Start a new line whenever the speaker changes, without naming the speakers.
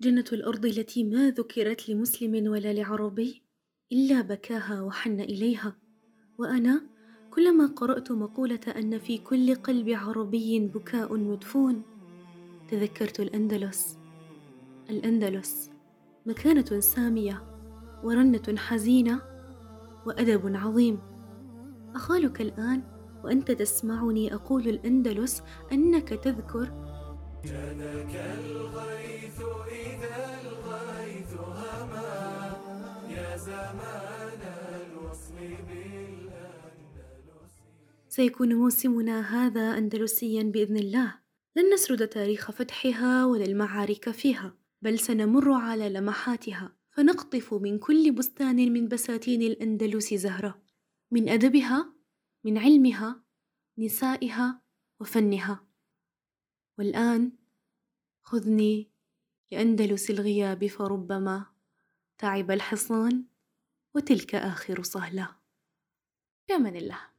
جنة الأرض التي ما ذكرت لمسلم ولا لعربي إلا بكاها وحن إليها. وأنا كلما قرأت مقولة أن في كل قلب عربي بكاء مدفون تذكرت الأندلس. الأندلس مكانة سامية ورنة حزينة وأدب عظيم. أخالك الآن وأنت تسمعني أقول الأندلس أنك تذكر.
جنك الغيث زمان الوصل
سيكون موسمنا هذا أندلسيا بإذن الله. لن نسرد تاريخ فتحها ولا المعارك فيها بل سنمر على لمحاتها. فنقطف من كل بستان من بساتين الأندلس زهرة من أدبها من علمها نسائها وفنها. والآن خذني لأندلس الغياب فربما تعب الحصان. وتلك آخر صهلة. في أمان الله.